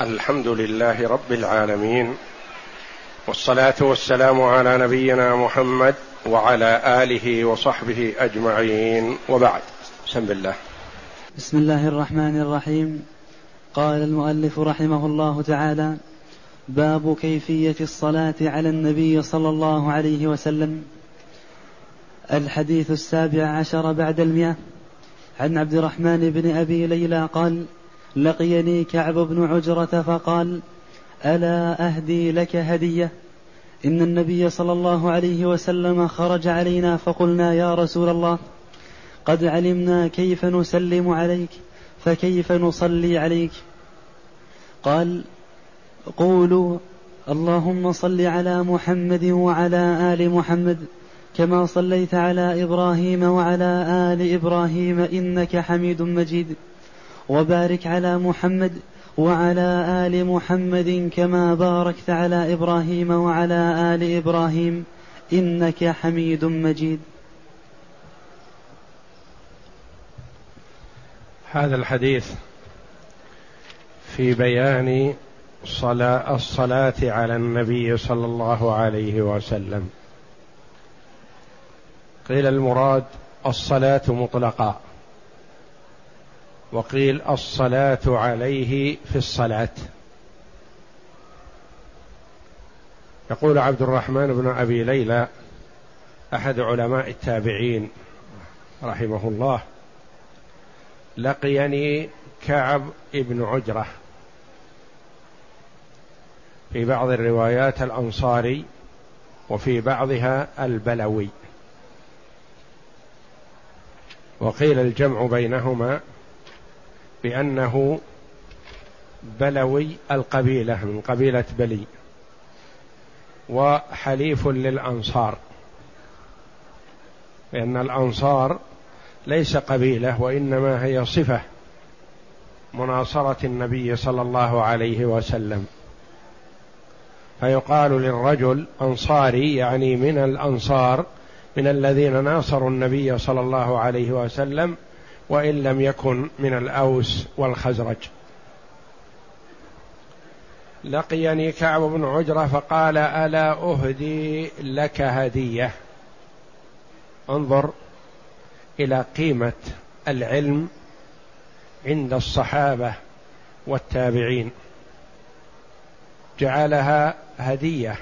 الحمد لله رب العالمين والصلاة والسلام على نبينا محمد وعلى آله وصحبه أجمعين وبعد. بسم الله. بسم الله الرحمن الرحيم. قال المؤلف رحمه الله تعالى باب كيفية الصلاة على النبي صلى الله عليه وسلم. الحديث السابع عشر بعد المئة. عن عبد الرحمن بن أبي ليلى قال لقيني كعب بن عجرة فقال ألا أهدي لك هدية؟ إن النبي صلى الله عليه وسلم خرج علينا فقلنا يا رسول الله قد علمنا كيف نسلم عليك فكيف نصلي عليك؟ قال قولوا اللهم صل على محمد وعلى آل محمد كما صليت على إبراهيم وعلى آل إبراهيم إنك حميد مجيد. وبارك على محمد وعلى آل محمد كما باركت على إبراهيم وعلى آل إبراهيم إنك حميد مجيد. هذا الحديث في بيان صلاة الصلاة على النبي صلى الله عليه وسلم. قيل المراد الصلاة مطلقا وقيل الصلاة عليه في الصلاة. يقول عبد الرحمن بن أبي ليلى أحد علماء التابعين رحمه الله لقيني كعب ابن عجرة. في بعض الروايات الأنصاري وفي بعضها البلوي. وقيل الجمع بينهما بأنه بلوي القبيلة من قبيلة بلي وحليف للأنصار لأن الأنصار ليس قبيلة وإنما هي صفة مناصرة النبي صلى الله عليه وسلم. فيقال للرجل أنصاري يعني من الأنصار من الذين ناصروا النبي صلى الله عليه وسلم وإن لم يكن من الأوس والخزرج. لقيني كعب بن عجرة فقال ألا أهدي لك هدية. انظر إلى قيمة العلم عند الصحابة والتابعين. جعلها هدية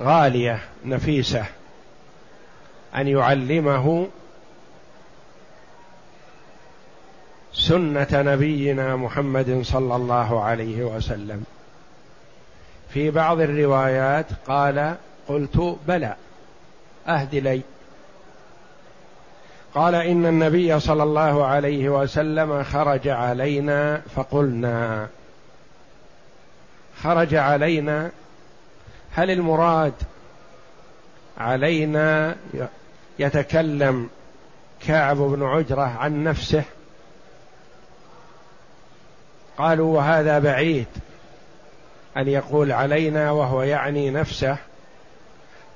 غالية نفيسة أن يعلمه سنة نبينا محمد صلى الله عليه وسلم. في بعض الروايات قال قلت بلى أهد لي. قال إن النبي صلى الله عليه وسلم خرج علينا فقلنا خرج علينا هل المراد علينا يتكلم كعب بن عجرة عن نفسه؟ قالوا وهذا بعيد أن يقول علينا وهو يعني نفسه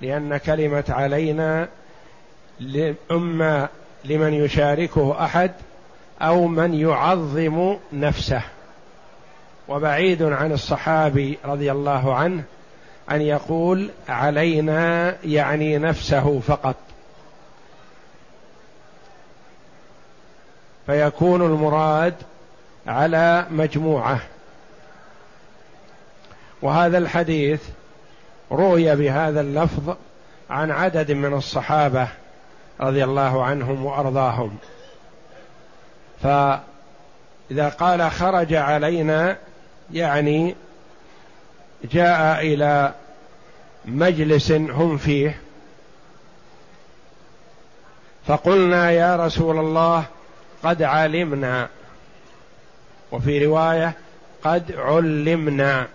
لأن كلمة علينا اما لمن يشاركه أحد أو من يعظم نفسه. وبعيد عن الصحابي رضي الله عنه أن يقول علينا يعني نفسه فقط. فيكون المراد على مجموعة. وهذا الحديث روي بهذا اللفظ عن عدد من الصحابة رضي الله عنهم وأرضاهم. فإذا قال خرج علينا يعني جاء إلى مجلس هم فيه فقلنا يا رسول الله قد علمنا وفي رواية قد علمنا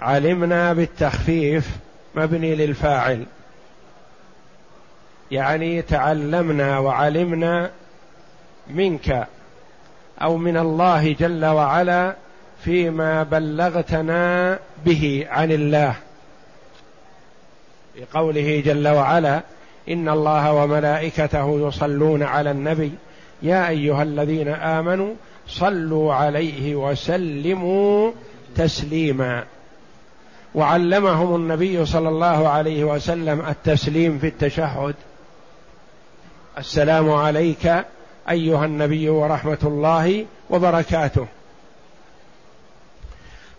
علمنا بالتخفيف مبني للفاعل. يعني تعلمنا وعلمنا منك أو من الله جل وعلا فيما بلغتنا به عن الله. بقوله جل وعلا إن الله وملائكته يصلون على النبي يا أيها الذين آمنوا صلوا عليه وسلموا تسليما. وعلمهم النبي صلى الله عليه وسلم التسليم في التشهد. السلام عليك أيها النبي ورحمة الله وبركاته.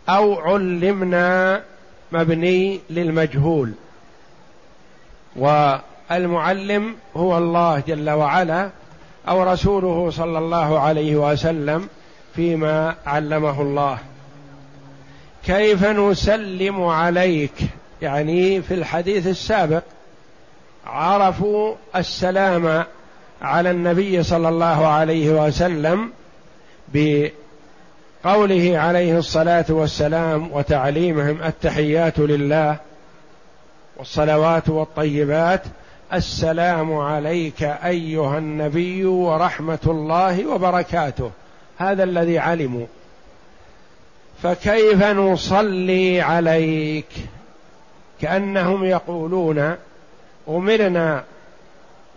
أو علمنا مبني للمجهول. والمعلم هو الله جل وعلا أو رسوله صلى الله عليه وسلم فيما علمه الله. كيف نسلم عليك؟ يعني في الحديث السابق عرفوا السلام على النبي صلى الله عليه وسلم بقوله عليه الصلاة والسلام وتعليمهم التحيات لله والصلوات والطيبات السلام عليك أيها النبي ورحمة الله وبركاته. هذا الذي علموا. فكيف نصلي عليك؟ كأنهم يقولون أمرنا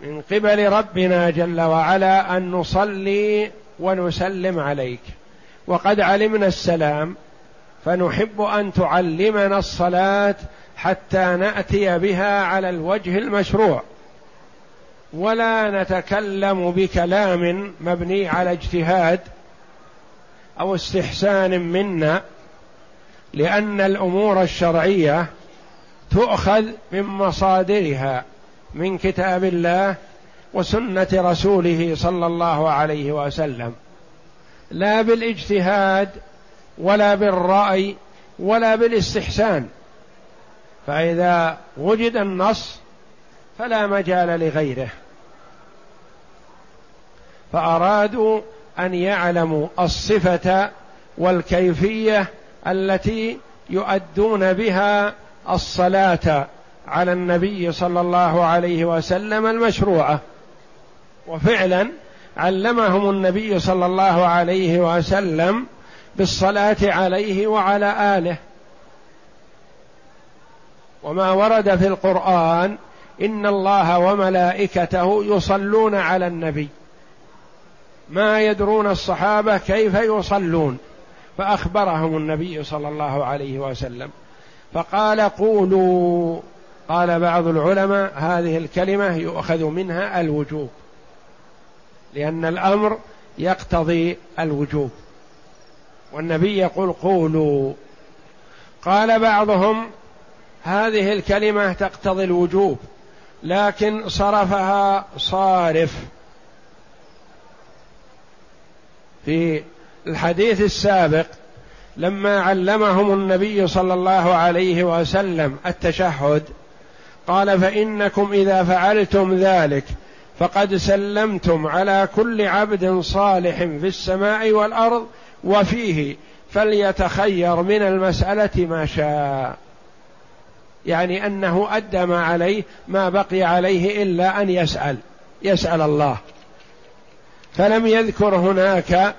من قبل ربنا جل وعلا أن نصلي ونسلم عليك. وقد علمنا السلام فنحب أن تعلمنا الصلاة حتى نأتي بها على الوجه المشروع. ولا نتكلم بكلام مبني على اجتهاد أو استحسان منا لأن الأمور الشرعية تؤخذ من مصادرها من كتاب الله وسنة رسوله صلى الله عليه وسلم. لا بالإجتهاد ولا بالرأي ولا بالإستحسان. فإذا وجد النص فلا مجال لغيره. فأرادوا أن يعلموا الصفة والكيفية التي يؤدون بها الصلاة على النبي صلى الله عليه وسلم المشروعة. وفعلا علمهم النبي صلى الله عليه وسلم بالصلاة عليه وعلى آله. وما ورد في القرآن إن الله وملائكته يصلون على النبي. ما يدرون الصحابة كيف يصلون. فأخبرهم النبي صلى الله عليه وسلم. فقال قولوا. قال بعض العلماء هذه الكلمة يؤخذ منها الوجوب. لأن الأمر يقتضي الوجوب. والنبي يقول قولوا. قال بعضهم هذه الكلمة تقتضي الوجوب لكن صرفها صارف. في الحديث السابق لما علمهم النبي صلى الله عليه وسلم التشهد قال فإنكم إذا فعلتم ذلك فقد سلمتم على كل عبد صالح في السماء والأرض وفيه فليتخير من المسألة ما شاء. يعني أنه أدى ما عليه ما بقي عليه إلا أن يسأل يسأل الله. فلم يذكر هناك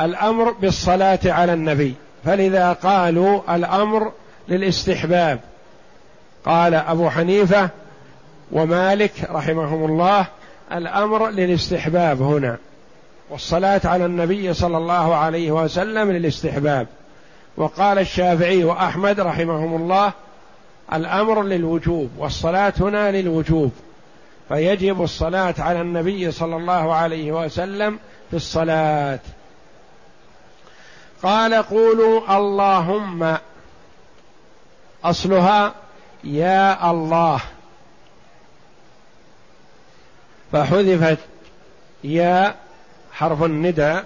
الأمر بالصلاة على النبي. فلذا قالوا الأمر للاستحباب. قال أبو حنيفة ومالك رحمهم الله الأمر للاستحباب هنا. والصلاة على النبي صلى الله عليه وسلم للاستحباب. وقال الشافعي وأحمد رحمهم الله الأمر للوجوب والصلاة هنا للوجوب فيجب الصلاة على النبي صلى الله عليه وسلم في الصلاة. قال قولوا اللهم أصلها يا الله. فحذفت يا حرف الندى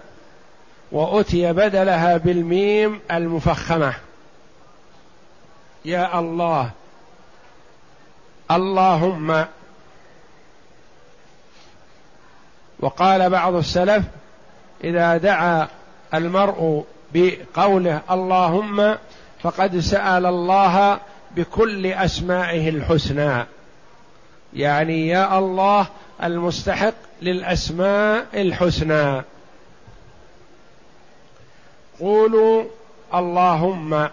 وأتي بدلها بالميم المفخمة. يا الله. اللهم. وقال بعض السلف إذا دعا المرء بقوله اللهم فقد سأل الله بكل أسمائه الحسنى. يعني يا الله المستحق للأسماء الحسنى. قولوا اللهم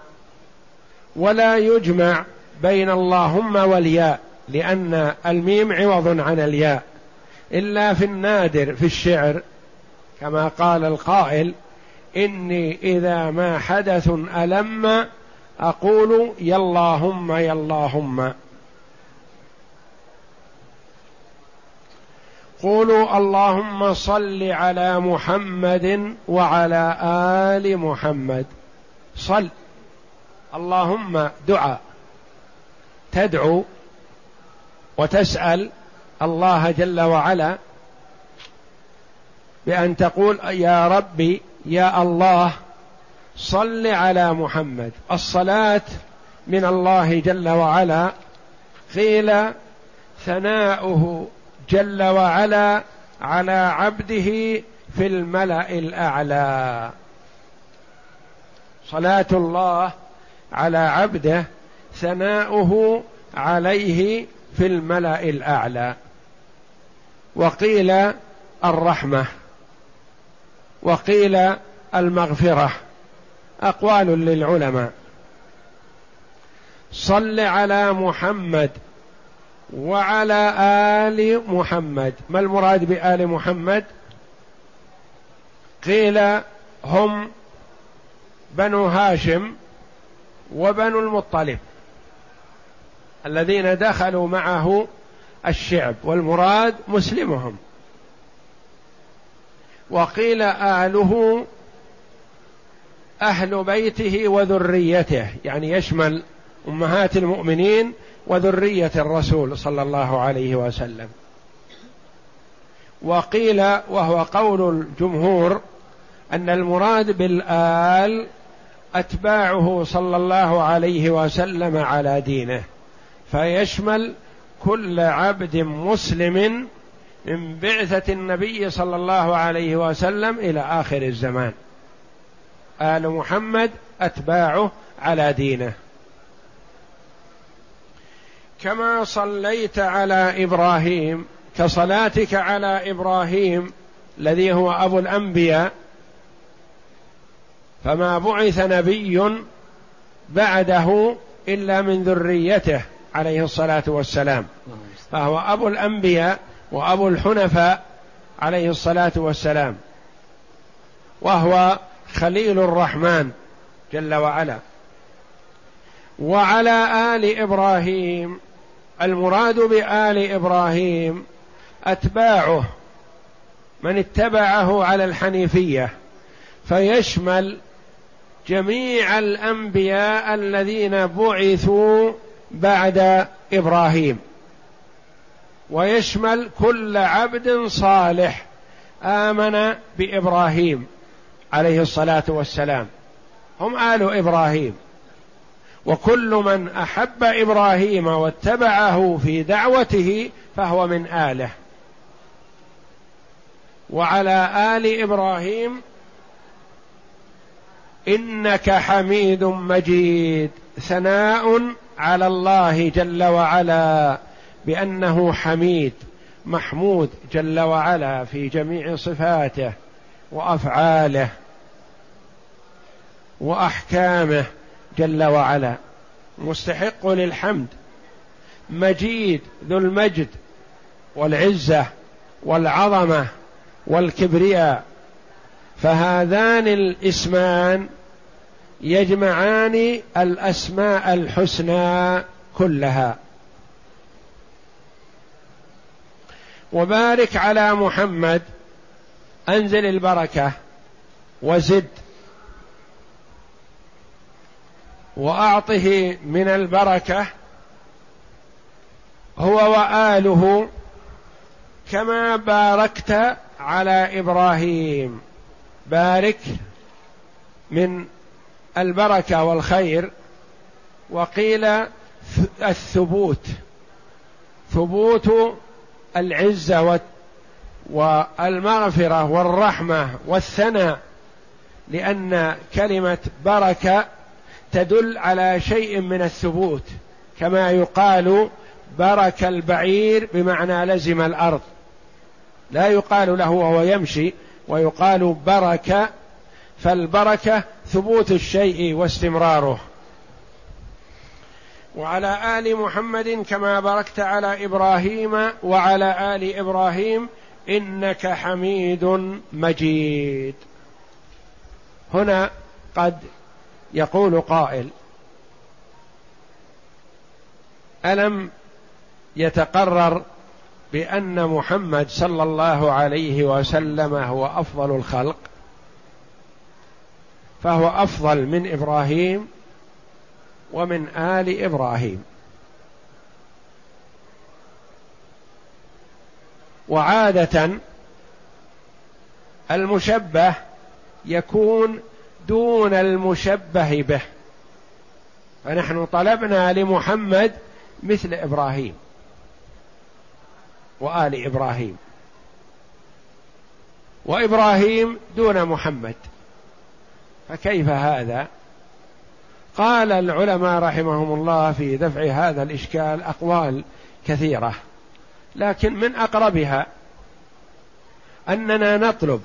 ولا يجمع بين اللهم والياء لأن الميم عوض عن الياء. إلا في النادر في الشعر كما قال القائل إني إذا ما حدث ألم أقول يا اللهم يا اللهم. قولوا اللهم صل على محمد وعلى آل محمد. صل. اللهم دعاء. تدعو وتسأل الله جل وعلا بأن تقول يا ربي يا الله صل على محمد. الصلاة من الله جل وعلا. قيل ثناؤه جل وعلا على عبده في الملأ الأعلى. صلاة الله على عبده ثناؤه عليه في الملأ الأعلى. وقيل الرحمة. وقيل المغفرة. أقوال للعلماء. صل على محمد وعلى آل محمد. ما المراد بآل محمد؟ قيل هم بنو هاشم وبنو المطلب الذين دخلوا معه الشعب والمراد مسلمهم. وقيل اهله أهل بيته وذريته يعني يشمل أمهات المؤمنين وذرية الرسول صلى الله عليه وسلم. وقيل وهو قول الجمهور أن المراد بالآل أتباعه صلى الله عليه وسلم على دينه فيشمل كل عبد مسلم من بعثة النبي صلى الله عليه وسلم إلى آخر الزمان. آل محمد أتباعه على دينه. كما صليت على إبراهيم كصلاتك على إبراهيم الذي هو أبو الأنبياء. فما بعث نبي بعده إلا من ذريته عليه الصلاة والسلام. فهو أبو الأنبياء وأبو الحنفاء عليه الصلاة والسلام. وهو خليل الرحمن جل وعلا. وعلى آل إبراهيم المراد بآل إبراهيم أتباعه من اتبعه على الحنيفية فيشمل جميع الأنبياء الذين بعثوا بعد إبراهيم. ويشمل كل عبد صالح آمن بإبراهيم عليه الصلاة والسلام. هم آل إبراهيم. وكل من أحب إبراهيم واتبعه في دعوته فهو من آله. وعلى آل إبراهيم إنك حميد مجيد. ثناء على الله جل وعلا بأنه حميد محمود جل وعلا في جميع صفاته وأفعاله وأحكامه جل وعلا. مستحق للحمد. مجيد ذو المجد والعزة والعظمة والكبرياء. فهذان الاسمان يجمعان الأسماء الحسنى كلها. وبارك على محمد. أنزل البركة وزد. وأعطه من البركة هو وآله كما باركت على إبراهيم. بارك من البركة والخير. وقيل الثبوت. ثبوت العزة والمغفرة والرحمة والثناء لأن كلمة بركة تدل على شيء من الثبوت كما يقال برك البعير بمعنى لزم الأرض. لا يقال له وهو يمشي ويقال برك فالبركة ثبوت الشيء واستمراره. وعلى آل محمد كما باركت على إبراهيم وعلى آل إبراهيم إنك حميد مجيد. هنا قد يقول قائل ألم يتقرر بأن محمد صلى الله عليه وسلم هو أفضل الخلق؟ فهو أفضل من إبراهيم ومن آل إبراهيم. وعادة المشبه يكون دون المشبه به. فنحن طلبنا لمحمد مثل إبراهيم وآل إبراهيم. وإبراهيم دون محمد. فكيف هذا؟ قال العلماء رحمهم الله في دفع هذا الإشكال أقوال كثيرة لكن من أقربها أننا نطلب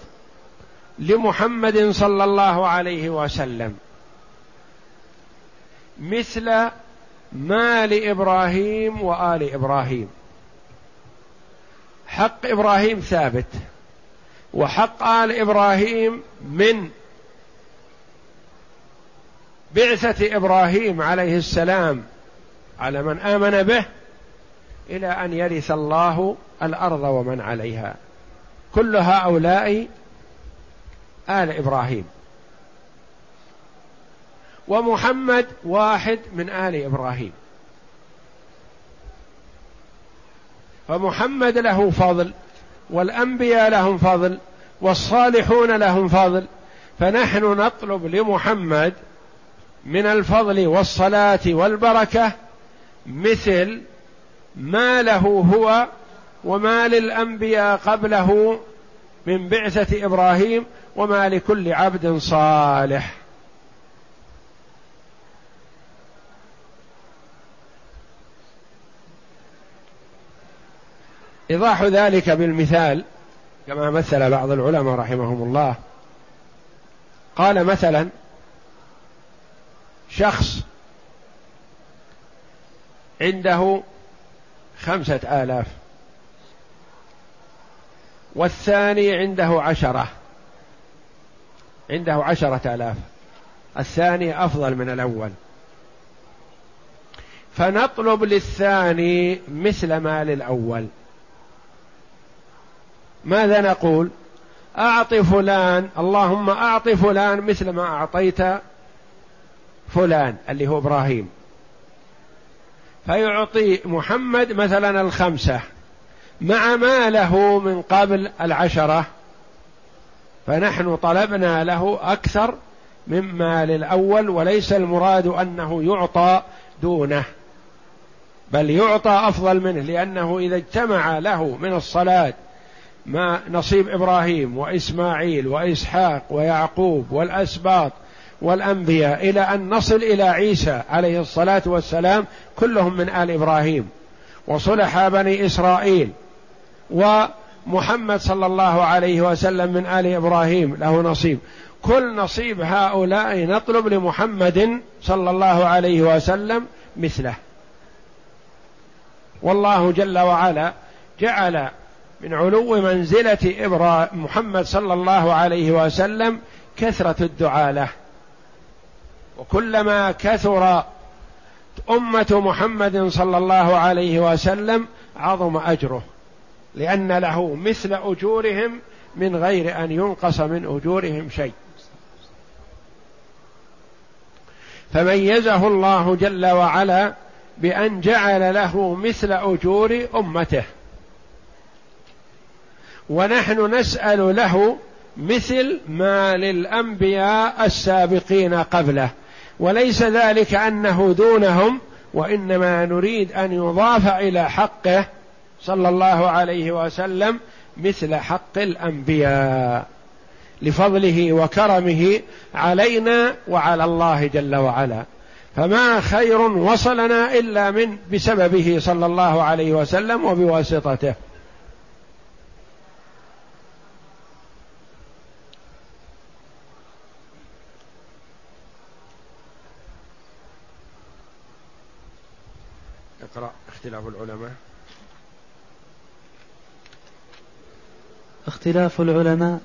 لمحمد صلى الله عليه وسلم. مثل ما لابراهيم وآل إبراهيم. حق إبراهيم ثابت وحق آل إبراهيم من بعثة إبراهيم عليه السلام على من آمن به إلى أن يرث الله الأرض ومن عليها. كل هؤلاء آل إبراهيم. ومحمد واحد من آل إبراهيم. فمحمد له فضل والأنبياء لهم فضل والصالحون لهم فضل. فنحن نطلب لمحمد من الفضل والصلاة والبركة مثل ما له هو وما للأنبياء قبله من بعثة إبراهيم وما لكل عبد صالح. إيضاح ذلك بالمثال كما مثل بعض العلماء رحمهم الله. قال مثلا شخص عنده خمسة آلاف. والثاني عنده عشرة. عنده عشرة آلاف. الثاني أفضل من الأول. فنطلب للثاني مثل ما للأول ماذا نقول؟ أعط فلان اللهم أعط فلان مثل ما أعطيت فلان اللي هو إبراهيم. فيعطي محمد مثلا الخمسة. مع ما له من قبل العشرة فنحن طلبنا له أكثر مما للأول وليس المراد أنه يعطى دونه بل يعطى أفضل منه لأنه إذا اجتمع له من الصلاة ما نصيب إبراهيم وإسماعيل وإسحاق ويعقوب والأسباط والأنبياء إلى أن نصل إلى عيسى عليه الصلاة والسلام كلهم من آل إبراهيم وصلح بني إسرائيل. ومحمد صلى الله عليه وسلم من آل إبراهيم له نصيب. كل نصيب هؤلاء نطلب لمحمد صلى الله عليه وسلم مثله. والله جل وعلا جعل من علو منزلة إبراهيم محمد صلى الله عليه وسلم كثرة الدعاء له. وكلما كثر أمة محمد صلى الله عليه وسلم عظم أجره. لأن له مثل أجورهم من غير أن ينقص من أجورهم شيء. فميزه الله جل وعلا بأن جعل له مثل أجور أمته. ونحن نسأل له مثل ما للأنبياء السابقين قبله. وليس ذلك أنه دونهم وإنما نريد أن يضاف إلى حقه صلى الله عليه وسلم مثل حق الأنبياء. لفضله وكرمه علينا وعلى الله جل وعلا. فما خير وصلنا إلا من بسببه صلى الله عليه وسلم وبواسطته. اقرأ اختلاف العلماء. اختلاف العلماء.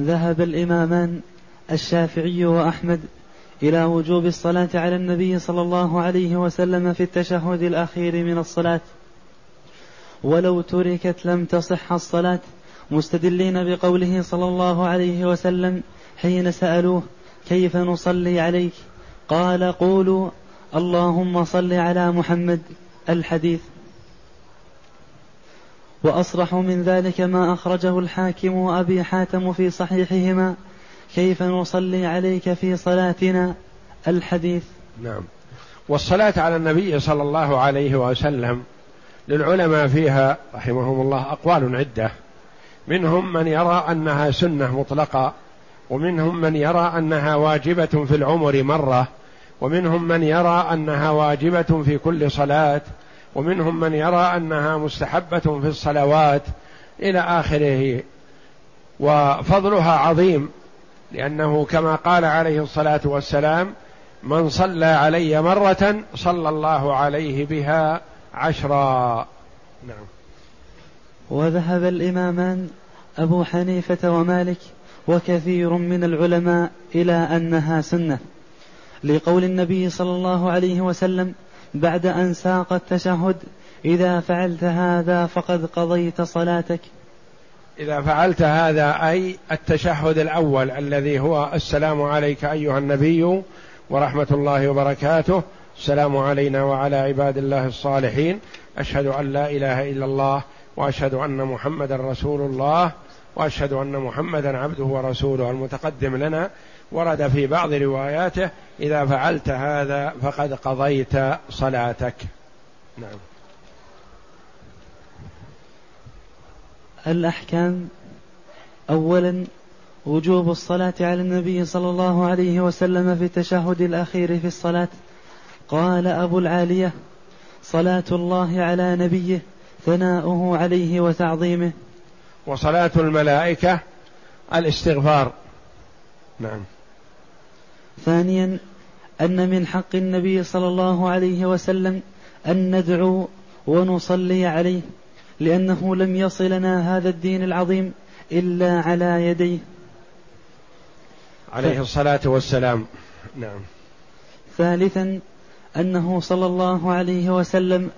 ذهب الإمامان الشافعي وأحمد إلى وجوب الصلاة على النبي صلى الله عليه وسلم في التشهد الأخير من الصلاة. ولو تركت لم تصح الصلاة. مستدلين بقوله صلى الله عليه وسلم حين سألوه كيف نصلي عليك؟ قال قولوا اللهم صل على محمد الحديث. وأصرح من ذلك ما أخرجه الحاكم وأبي حاتم في صحيحهما. كيف نصلي عليك في صلاتنا؟ الحديث. نعم. والصلاة على النبي صلى الله عليه وسلم للعلماء فيها رحمهم الله أقوال عدة. منهم من يرى أنها سنة مطلقة ومنهم من يرى أنها واجبة في العمر مرة ومنهم من يرى أنها واجبة في كل صلاة ومنهم من يرى أنها مستحبة في الصلوات إلى آخره. وفضلها عظيم لأنه كما قال عليه الصلاة والسلام من صلى علي مرة صلى الله عليه بها عشرا. نعم. وذهب الإمامان أبو حنيفة ومالك وكثير من العلماء إلى أنها سنة لقول النبي صلى الله عليه وسلم بعد أن ساق التشهد إذا فعلت هذا فقد قضيت صلاتك. إذا فعلت هذا أي التشهد الأول الذي هو السلام عليك أيها النبي ورحمة الله وبركاته السلام علينا وعلى عباد الله الصالحين. أشهد أن لا إله إلا الله وأشهد أن محمدا رسول الله وأشهد أن محمدا عبده ورسوله المتقدم لنا. ورد في بعض رواياته إذا فعلت هذا فقد قضيت صلاتك. نعم. الأحكام أولا وجوب الصلاة على النبي صلى الله عليه وسلم في التشهد الأخير في الصلاة. قال أبو العالية صلاة الله على نبيه ثناؤه عليه وتعظيمه. وصلاة الملائكة الاستغفار. نعم. ثانيا أن من حق النبي صلى الله عليه وسلم أن ندعو ونصلي عليه لأنه لم يصلنا هذا الدين العظيم إلا على يديه. عليه الصلاة والسلام. نعم. ثالثا أنه صلى الله عليه وسلم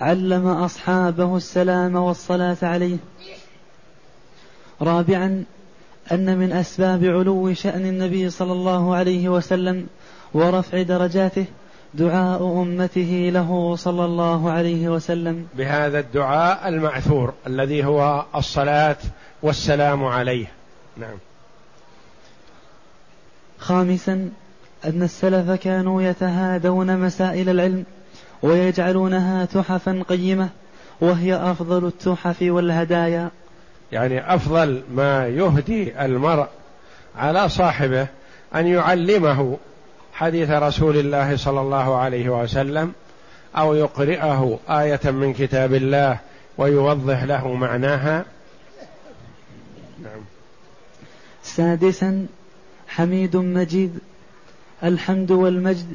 علم أصحابه السلام والصلاة عليه. رابعا أن من أسباب علو شأن النبي صلى الله عليه وسلم ورفع درجاته دعاء أمته له صلى الله عليه وسلم. بهذا الدعاء المعثور الذي هو الصلاة والسلام عليه. نعم. خامسا أن السلف كانوا يتهادون مسائل العلم ويجعلونها تحفا قيمة وهي أفضل التحف والهدايا. يعني أفضل ما يهدي المرء على صاحبه أن يعلمه حديث رسول الله صلى الله عليه وسلم أو يقرئه آية من كتاب الله ويوضح له معناها. نعم. سادسا حميد مجيد الحمد والمجد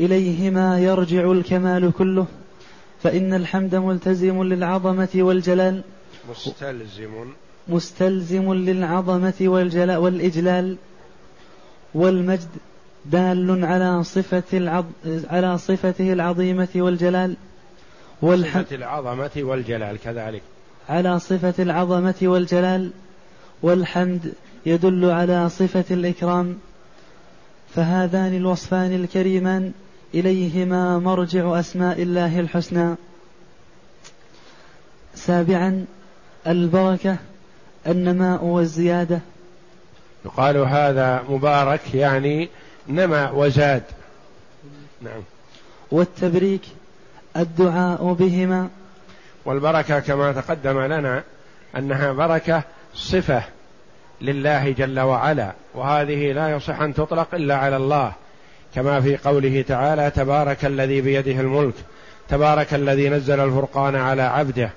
إليهما يرجع الكمال كله فإن الحمد ملتزم للعظمة والجلال. مستلزم. مستلزم للعظمة والجلاء والإجلال والمجد دال على صفة العظ... على صفته العظيمة والجلال والحمد صفة العظمة والجلال كذلك. على صفة العظمة والجلال والحمد يدل على صفة الإكرام. فهذان الوصفان الكريمان إليهما مرجع أسماء الله الحسنى. سابعا البركة النماء والزيادة. يقال هذا مبارك يعني نما وزاد. نعم. والتبريك الدعاء بهما. والبركة كما تقدم لنا أنها بركة صفة لله جل وعلا وهذه لا يصح أن تطلق إلا على الله. كما في قوله تعالى تبارك الذي بيده الملك تبارك الذي نزل الفرقان على عبده.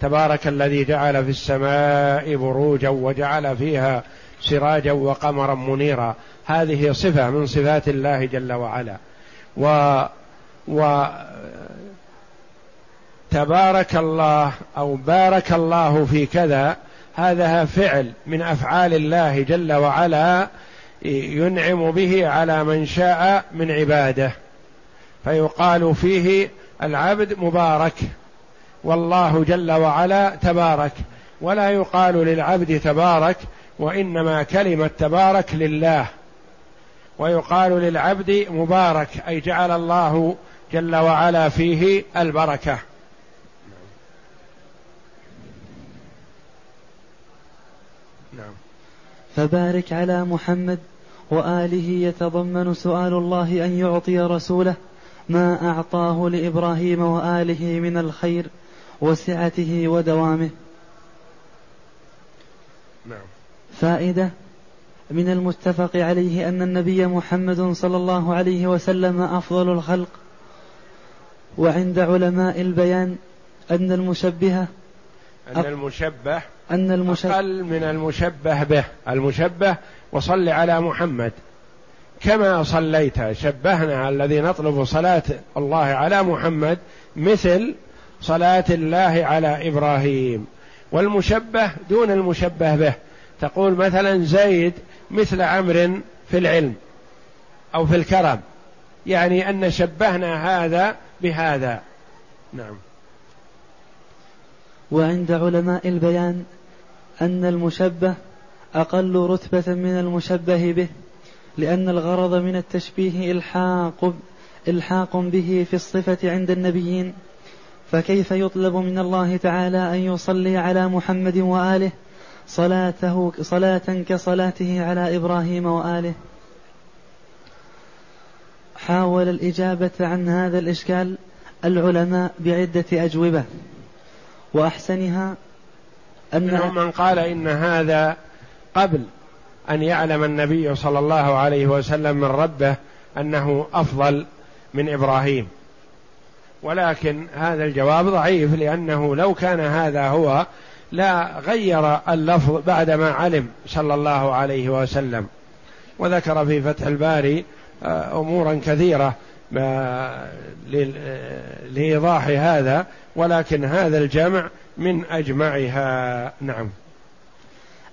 تبارك الذي جعل في السماء بروجا وجعل فيها سراجا وقمرا منيرا. هذه صفة من صفات الله جل وعلا. و و تبارك الله أو بارك الله في كذا هذا فعل من أفعال الله جل وعلا ينعم به على من شاء من عباده. فيقال فيه العبد مبارك. والله جل وعلا تبارك ولا يقال للعبد تبارك وإنما كلمة تبارك لله. ويقال للعبد مبارك أي جعل الله جل وعلا فيه البركة. نعم. فبارك على محمد وآله يتضمن سؤال الله أن يعطي رسوله ما أعطاه لإبراهيم وآله من الخير وسعته ودوامه. نعم. فائدة من المتفق عليه أن النبي محمد صلى الله عليه وسلم أفضل الخلق. وعند علماء البيان أن المشبهه أن المشبه أن المشبه أقل من المشبه به. المشبه وصل على محمد. كما صليت شبهنا الذي نطلب صلاة الله على محمد مثل صلاة الله على إبراهيم والمشبه دون المشبه به. تقول مثلا زيد مثل عمر في العلم أو في الكرم يعني أن شبهنا هذا بهذا. نعم. وعند علماء البيان أن المشبه أقل رتبة من المشبه به لأن الغرض من التشبيه إلحاق إلحاق به في الصفة عند النبيين فكيف يطلب من الله تعالى أن يصلي على محمد وآله صلاته صلاة كصلاته على إبراهيم وآله؟ حاول الإجابة عن هذا الإشكال العلماء بعدة أجوبة وأحسنها أن من قال إن هذا قبل أن يعلم النبي صلى الله عليه وسلم من ربه أنه أفضل من إبراهيم. ولكن هذا الجواب ضعيف لأنه لو كان هذا هو لا غير اللفظ بعدما علم صلى الله عليه وسلم. وذكر في فتح الباري آه، أمورا كثيرة لإيضاح هذا ولكن هذا الجمع من أجمعها. نعم.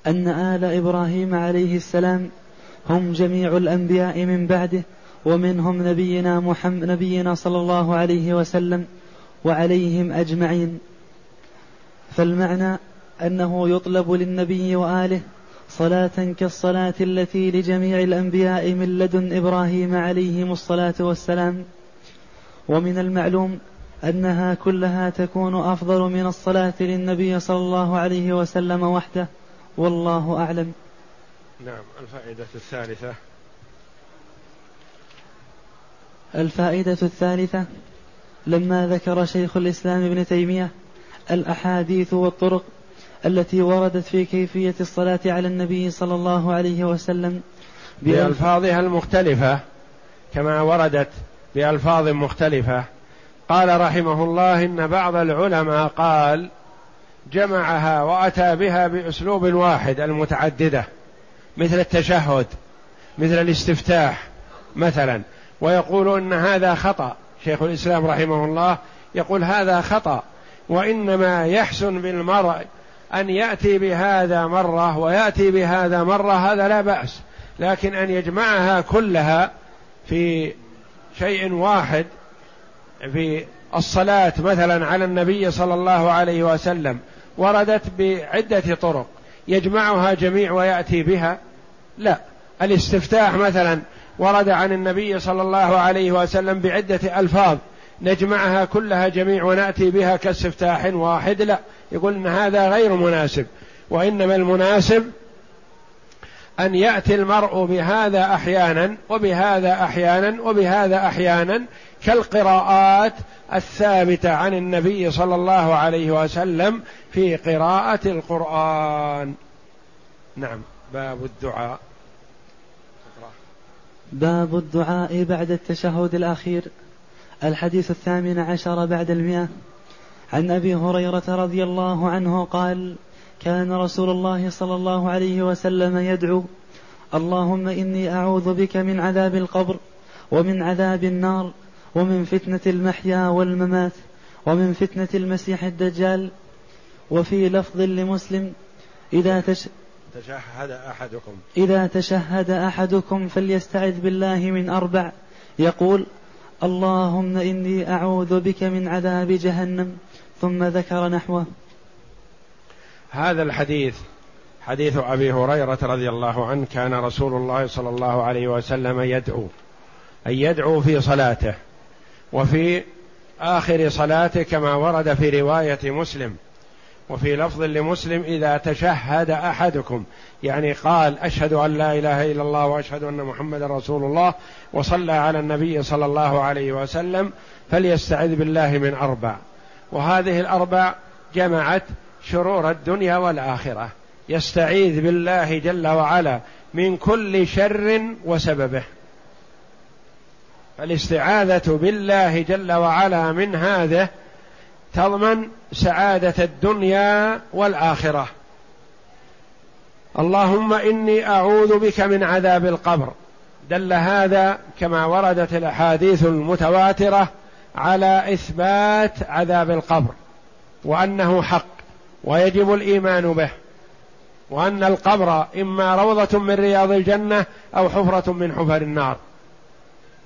أن آل إبراهيم عليه السلام هم جميع الأنبياء من بعده ومنهم نبينا محمد نبينا صلى الله عليه وسلم وعليهم أجمعين. فالمعنى أنه يطلب للنبي وآله صلاة كالصلاة التي لجميع الأنبياء من لدن إبراهيم عليهم الصلاة والسلام. ومن المعلوم أنها كلها تكون أفضل من الصلاة للنبي صلى الله عليه وسلم وحده والله أعلم. نعم الفائدة الثالثة الفائدة الثالثة لما ذكر شيخ الإسلام ابن تيمية الأحاديث والطرق التي وردت في كيفية الصلاة على النبي صلى الله عليه وسلم بألفاظها المختلفة كما وردت بألفاظ مختلفة. قال رحمه الله إن بعض العلماء قال جمعها وأتى بها بأسلوب واحد المتعددة مثل التشهد مثل الاستفتاح مثلا. ويقول إن هذا خطأ. شيخ الإسلام رحمه الله يقول هذا خطأ وإنما يحسن بالمرء أن يأتي بهذا مرة ويأتي بهذا مرة هذا لا بأس لكن أن يجمعها كلها في شيء واحد في الصلاة مثلا على النبي صلى الله عليه وسلم وردت بعدة طرق يجمعها جميع ويأتي بها؟ لا. الاستفتاح مثلا ورد عن النبي صلى الله عليه وسلم بعدة ألفاظ نجمعها كلها جميع ونأتي بها كاستفتاح واحد. لا يقول إن هذا غير مناسب وإنما المناسب أن يأتي المرء بهذا أحيانا وبهذا أحيانا وبهذا أحيانا كالقراءات الثابتة عن النبي صلى الله عليه وسلم في قراءة القرآن. نعم باب الدعاء. باب الدعاء بعد التشهد الأخير. الحديث الثامن عشر بعد المئة. عن أبي هريرة رضي الله عنه قال كان رسول الله صلى الله عليه وسلم يدعو اللهم إني أعوذ بك من عذاب القبر ومن عذاب النار ومن فتنة المحيا والممات ومن فتنة المسيح الدجال. وفي لفظ لمسلم إذا تش... تشهد أحدكم. إذا تشهد أحدكم فليستعذ بالله من أربع. يقول اللهم إني أعوذ بك من عذاب جهنم. ثم ذكر نحوه. هذا الحديث حديث أبي هريرة رضي الله عنه كان رسول الله صلى الله عليه وسلم يدعو ان يدعو في صلاته وفي آخر صلاته كما ورد في رواية مسلم. وفي لفظ لمسلم إذا تشهد أحدكم يعني قال أشهد أن لا إله إلا الله وأشهد أن محمدا رسول الله وصلى على النبي صلى الله عليه وسلم فليستعذ بالله من أربع. وهذه الأربع جمعت شرور الدنيا والآخرة. يستعيذ بالله جل وعلا من كل شر وسببه. فالاستعاذة بالله جل وعلا من هذا تضمن سعادة الدنيا والآخرة. اللهم إني أعوذ بك من عذاب القبر. دل هذا كما وردت الأحاديث المتواترة على إثبات عذاب القبر وأنه حق ويجب الإيمان به وأن القبر إما روضة من رياض الجنة أو حفرة من حفر النار.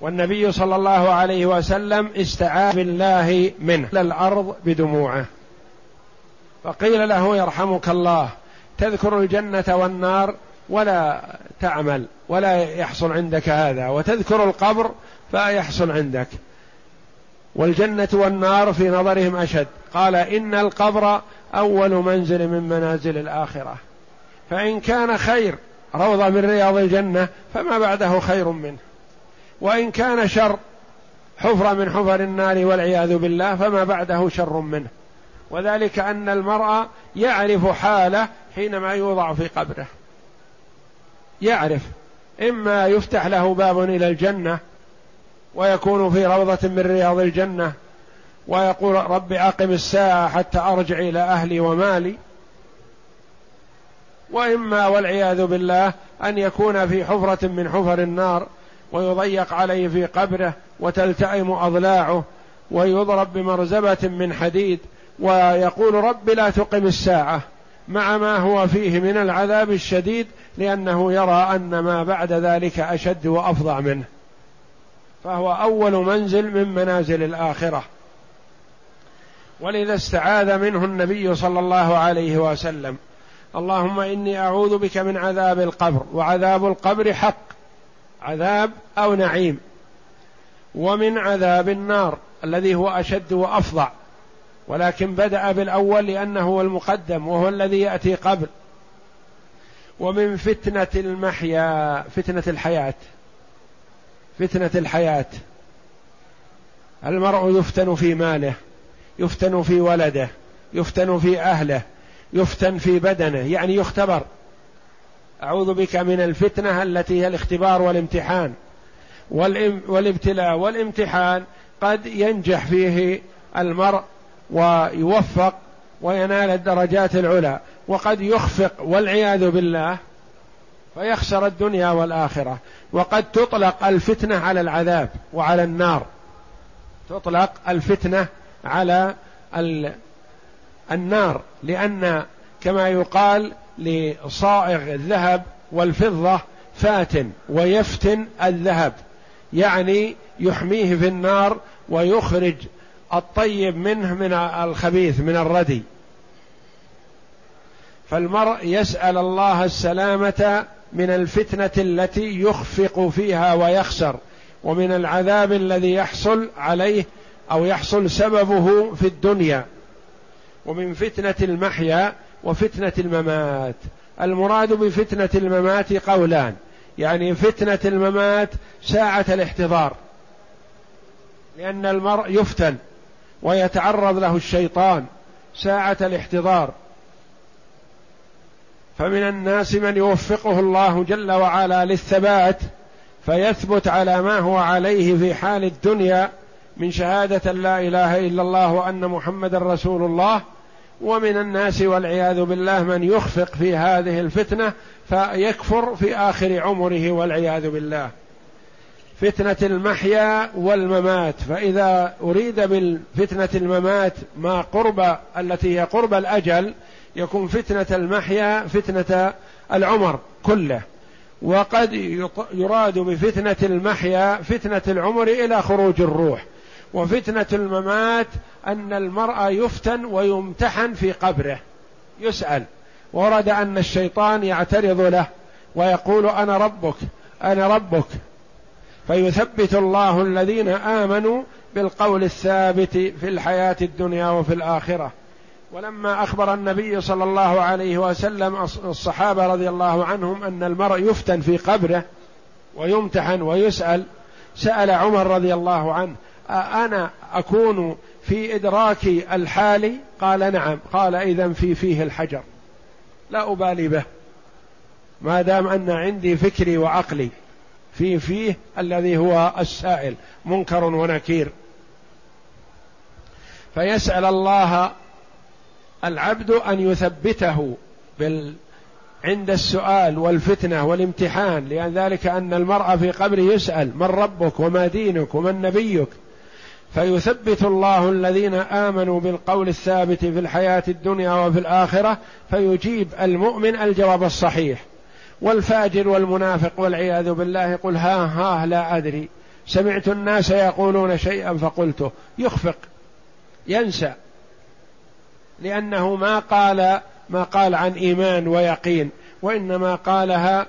والنبي صلى الله عليه وسلم استعاذ بالله منه. الأرض بدموعه. فقيل له يرحمك الله تذكر الجنة والنار ولا تعمل ولا يحصل عندك هذا وتذكر القبر فيحصل عندك. والجنة والنار في نظرهم أشد. قال إن القبر أول منزل من منازل الآخرة. فإن كان خير روضة من رياض الجنة فما بعده خير منه. وإن كان شر حفرة من حفر النار والعياذ بالله فما بعده شر منه. وذلك أن المرء يعرف حاله حينما يوضع في قبره. يعرف. إما يفتح له باب إلى الجنة ويكون في روضة من رياض الجنة ويقول رب أقم الساعة حتى أرجع إلى أهلي ومالي. وإما والعياذ بالله أن يكون في حفرة من حفر النار ويضيق عليه في قبره وتلتئم أضلاعه ويضرب بمرزبة من حديد ويقول رب لا تقم الساعة مع ما هو فيه من العذاب الشديد لأنه يرى أن ما بعد ذلك أشد وأفظع منه. فهو أول منزل من منازل الآخرة. ولذا استعاذ منه النبي صلى الله عليه وسلم. اللهم إني أعوذ بك من عذاب القبر وعذاب القبر حق. عذاب أو نعيم. ومن عذاب النار الذي هو أشد وأفظع ولكن بدأ بالأول لأنه هو المقدم وهو الذي يأتي قبل. ومن فتنة المحيا فتنة الحياة. فتنة الحياة. المرء يفتن في ماله يفتن في ولده يفتن في أهله يفتن في بدنه يعني يختبر. أعوذ بك من الفتنة التي هي الاختبار والامتحان. والابتلاء والامتحان قد ينجح فيه المرء ويوفق وينال الدرجات العلى وقد يخفق والعياذ بالله فيخسر الدنيا والآخرة. وقد تطلق الفتنة على العذاب وعلى النار. تطلق الفتنة على النار. لأن كما يقال لصائغ الذهب والفضة فاتن ويفتن الذهب يعني يحميه في النار ويخرج الطيب منه من الخبيث من الردي. فالمرء يسأل الله السلامة من الفتنة التي يخفق فيها ويخسر ومن العذاب الذي يحصل عليه أو يحصل سببه في الدنيا. ومن فتنة المحيا وفتنة الممات. المراد بفتنة الممات قولان. يعني فتنة الممات ساعة الاحتضار. لأن المرء يفتن ويتعرض له الشيطان ساعة الاحتضار. فمن الناس من يوفقه الله جل وعلا للثبات فيثبت على ما هو عليه في حال الدنيا من شهادة لا إله إلا الله وأن محمد رسول الله ومن الناس والعياذ بالله من يخفق في هذه الفتنة فيكفر في آخر عمره والعياذ بالله. فتنة المحيا والممات. فإذا أريد بالفتنة الممات ما قرب التي هي قرب الأجل يكون فتنة المحيا فتنة العمر كله. وقد يراد بفتنة المحيا فتنة العمر إلى خروج الروح. وفتنة الممات أن المرأة يفتن ويمتحن في قبره. يسأل. ورد أن الشيطان يعترض له ويقول أنا ربك أنا ربك. فيثبت الله الذين آمنوا بالقول الثابت في الحياة الدنيا وفي الآخرة. ولما أخبر النبي صلى الله عليه وسلم الصحابة رضي الله عنهم أن المرء يفتن في قبره ويمتحن ويسأل سأل عمر رضي الله عنه أنا أكون في إدراكي الحالي قال نعم. قال إذا في فيه الحجر. لا أبالي به. ما دام أن عندي فكري وعقلي في فيه الذي هو السائل منكر ونكير. فيسأل الله العبد أن يثبته بال عند السؤال والفتنة والامتحان لأن ذلك أن المرأة في قبره يسأل من ربك وما دينك ومن نبيك؟ فيثبت الله الذين آمنوا بالقول الثابت في الحياة الدنيا وفي الآخرة فيجيب المؤمن الجواب الصحيح. والفاجر والمنافق والعياذ بالله يقول ها ها لا أدري. سمعت الناس يقولون شيئا فقلته. يخفق. ينسى. لأنه ما قال ما قال عن إيمان ويقين وإنما قالها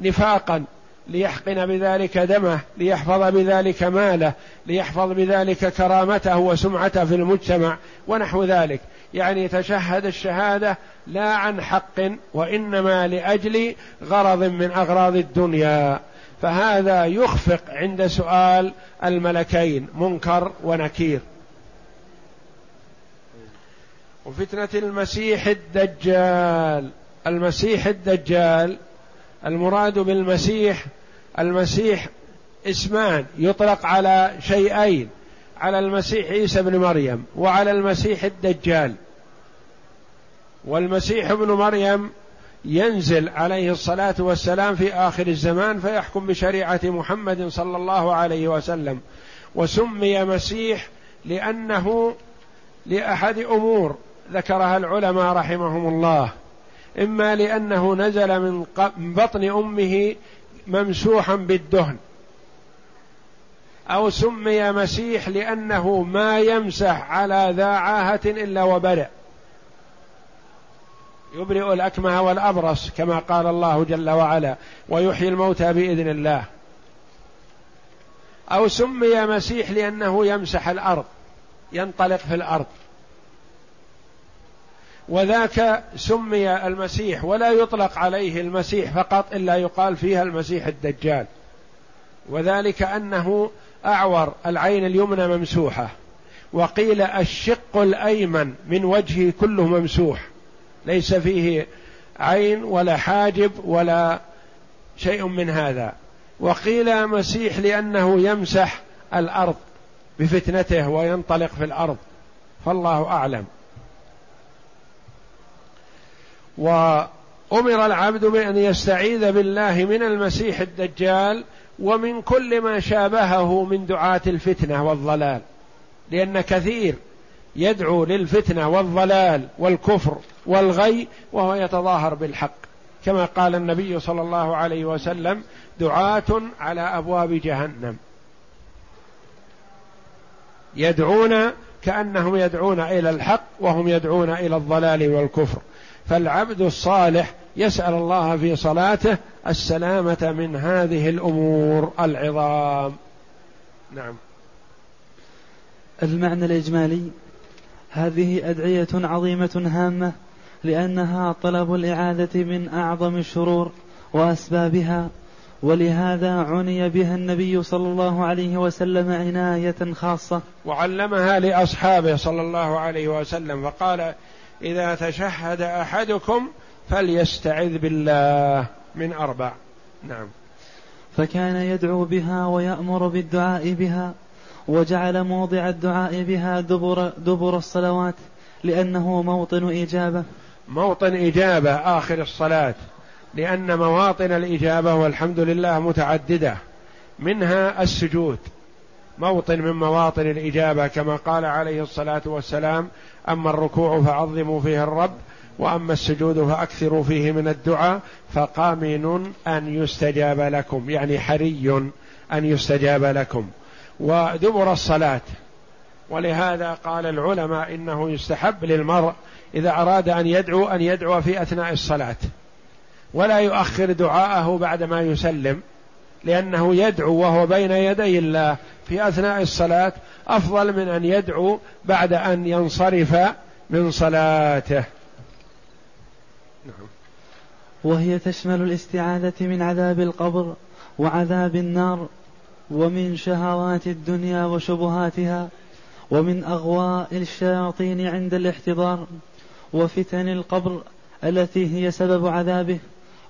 نفاقا. ليحقن بذلك دمه ليحفظ بذلك ماله ليحفظ بذلك كرامته وسمعته في المجتمع ونحو ذلك. يعني تشهد الشهادة لا عن حق وإنما لأجل غرض من أغراض الدنيا. فهذا يخفق عند سؤال الملكين منكر ونكير. وفتنة المسيح الدجال المسيح الدجال المراد بالمسيح المسيح اسمان يطلق على شيئين على المسيح عيسى بن مريم وعلى المسيح الدجال. والمسيح ابن مريم ينزل عليه الصلاة والسلام في آخر الزمان فيحكم بشريعة محمد صلى الله عليه وسلم. وسمي مسيح لأنه لأحد أمور ذكرها العلماء رحمهم الله. إما لأنه نزل من بطن أمه ممسوحا بالدهن. أو سمي مسيح لأنه ما يمسح على ذا عاهة إلا وبرئ يبرئ الأكمه والأبرص كما قال الله جل وعلا ويحيي الموتى بإذن الله. أو سمي مسيح لأنه يمسح الأرض ينطلق في الأرض. وذاك سمي المسيح ولا يطلق عليه المسيح فقط إلا يقال فيها المسيح الدجال. وذلك أنه أعور العين اليمنى ممسوحة وقيل الشق الأيمن من وجهه كله ممسوح ليس فيه عين ولا حاجب ولا شيء من هذا. وقيل مسيح لأنه يمسح الأرض بفتنته وينطلق في الأرض فالله أعلم. وأمر العبد بأن يستعيذ بالله من المسيح الدجال ومن كل ما شابهه من دعاة الفتنة والضلال. لأن كثير يدعو للفتنة والضلال والكفر والغي وهو يتظاهر بالحق. كما قال النبي صلى الله عليه وسلم دعاة على أبواب جهنم. يدعون كأنهم يدعون إلى الحق وهم يدعون إلى الضلال والكفر. فالعبد الصالح يسأل الله في صلاته السلامة من هذه الأمور العظام. نعم. المعنى الإجمالي هذه أدعية عظيمة هامة لأنها طلب الإعادة من أعظم الشرور وأسبابها ولهذا عني بها النبي صلى الله عليه وسلم عناية خاصة. وعلمها لأصحابه صلى الله عليه وسلم فقال إذا تشهد أحدكم فليستعذ بالله من أربع. نعم. فكان يدعو بها ويأمر بالدعاء بها وجعل موضع الدعاء بها دبر دبر الصلوات لأنه موطن إجابة. موطن إجابة آخر الصلاة. لأن مواطن الإجابة والحمد لله متعددة. منها السجود. موطن من مواطن الإجابة كما قال عليه الصلاة والسلام أما الركوع فعظموا فيه الرب وأما السجود فأكثروا فيه من الدعاء فقامن أن يستجاب لكم يعني حري أن يستجاب لكم. ودبر الصلاة. ولهذا قال العلماء إنه يستحب للمرء إذا أراد أن يدعو أن يدعو في أثناء الصلاة. ولا يؤخر دعاءه بعدما يسلم لأنه يدعو وهو بين يدي الله. في أثناء الصلاة أفضل من أن يدعو بعد أن ينصرف من صلاته نعم. وهي تشمل الاستعاذة من عذاب القبر وعذاب النار ومن شهوات الدنيا وشبهاتها ومن أغواء الشياطين عند الاحتضار وفتن القبر التي هي سبب عذابه